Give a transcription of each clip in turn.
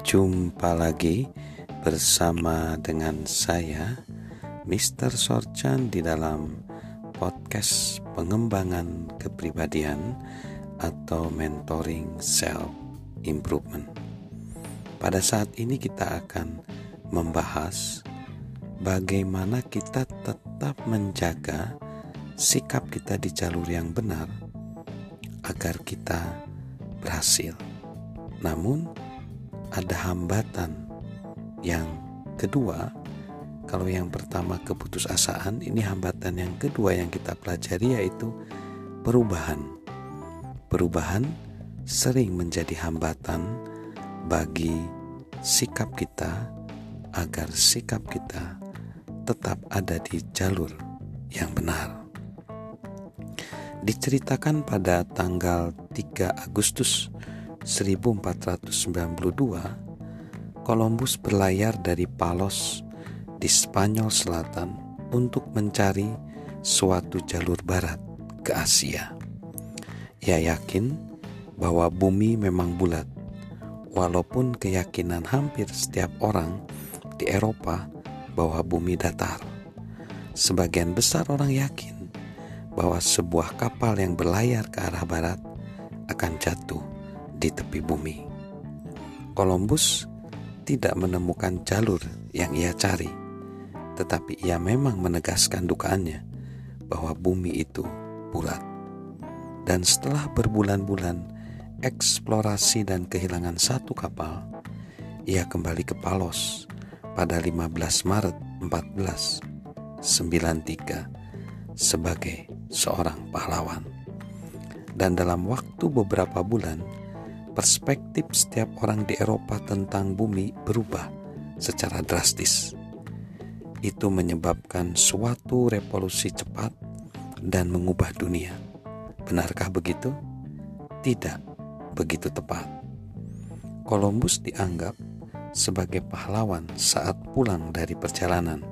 Jumpa lagi bersama dengan saya Mr. Sorchan di dalam podcast pengembangan kepribadian atau mentoring self improvement. Pada saat ini kita akan membahas bagaimana kita tetap menjaga sikap kita di jalur yang benar agar kita berhasil. Namun, ada hambatan yang kedua. Kalau yang pertama keputusasaan, ini hambatan yang kedua yang kita pelajari yaitu perubahan. Perubahan sering menjadi hambatan bagi sikap kita agar sikap kita tetap ada di jalur yang benar. Diceritakan pada tanggal 3 Agustus 1492, Columbus berlayar dari Palos di Spanyol Selatan untuk mencari suatu jalur barat ke Asia. Ia yakin bahwa bumi memang bulat, walaupun keyakinan hampir setiap orang di Eropa bahwa bumi datar. Sebagian besar orang yakin bahwa sebuah kapal yang berlayar ke arah barat akan jatuh di tepi bumi. Columbus tidak menemukan jalur yang ia cari, tetapi ia memang menegaskan dukaannya bahwa bumi itu bulat. Dan setelah berbulan-bulan eksplorasi dan kehilangan satu kapal, ia kembali ke Palos pada 15 Maret 1493 sebagai seorang pahlawan. Dan dalam waktu beberapa bulan, perspektif setiap orang di Eropa tentang bumi berubah secara drastis. Itu menyebabkan suatu revolusi cepat dan mengubah dunia. Benarkah begitu? Tidak begitu tepat. Columbus dianggap sebagai pahlawan saat pulang dari perjalanan,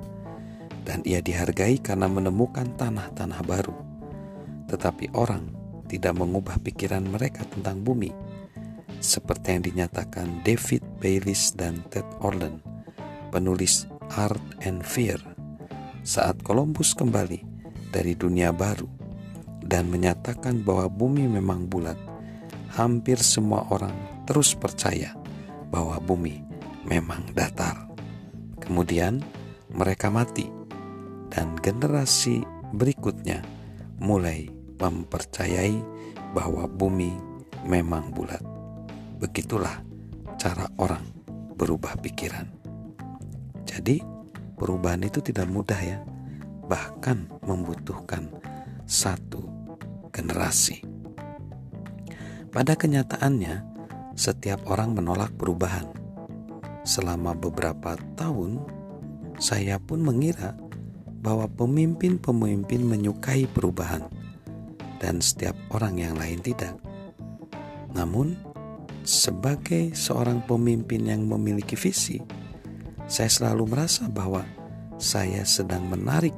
dan ia dihargai karena menemukan tanah-tanah baru. Tetapi orang tidak mengubah pikiran mereka tentang bumi seperti yang dinyatakan David Bayliss dan Ted Orland, penulis Art and Fear, saat Columbus kembali dari dunia baru dan menyatakan bahwa bumi memang bulat. Hampir semua orang terus percaya bahwa bumi memang datar. Kemudian mereka mati dan generasi berikutnya mulai mempercayai bahwa bumi memang bulat. Begitulah cara orang berubah pikiran. Jadi, perubahan itu tidak mudah ya, bahkan membutuhkan satu generasi. Pada kenyataannya, setiap orang menolak perubahan. Selama beberapa tahun, saya pun mengira bahwa pemimpin-pemimpin menyukai perubahan, dan setiap orang yang lain tidak. Namun, sebagai seorang pemimpin yang memiliki visi, saya selalu merasa bahwa saya sedang menarik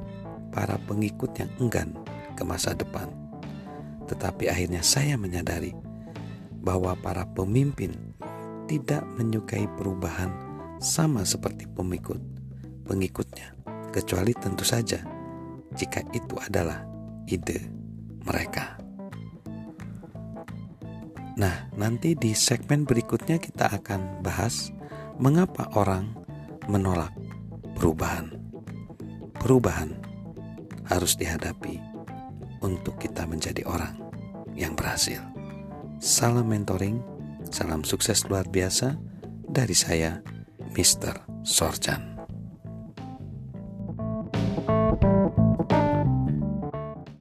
para pengikut yang enggan ke masa depan. Tetapi akhirnya saya menyadari bahwa para pemimpin tidak menyukai perubahan sama seperti pengikut pengikutnya, kecuali tentu saja jika itu adalah ide mereka. Nah, nanti di segmen berikutnya kita akan bahas mengapa orang menolak perubahan. Perubahan harus dihadapi untuk kita menjadi orang yang berhasil. Salam mentoring, salam sukses luar biasa dari saya, Mr. Sorchan.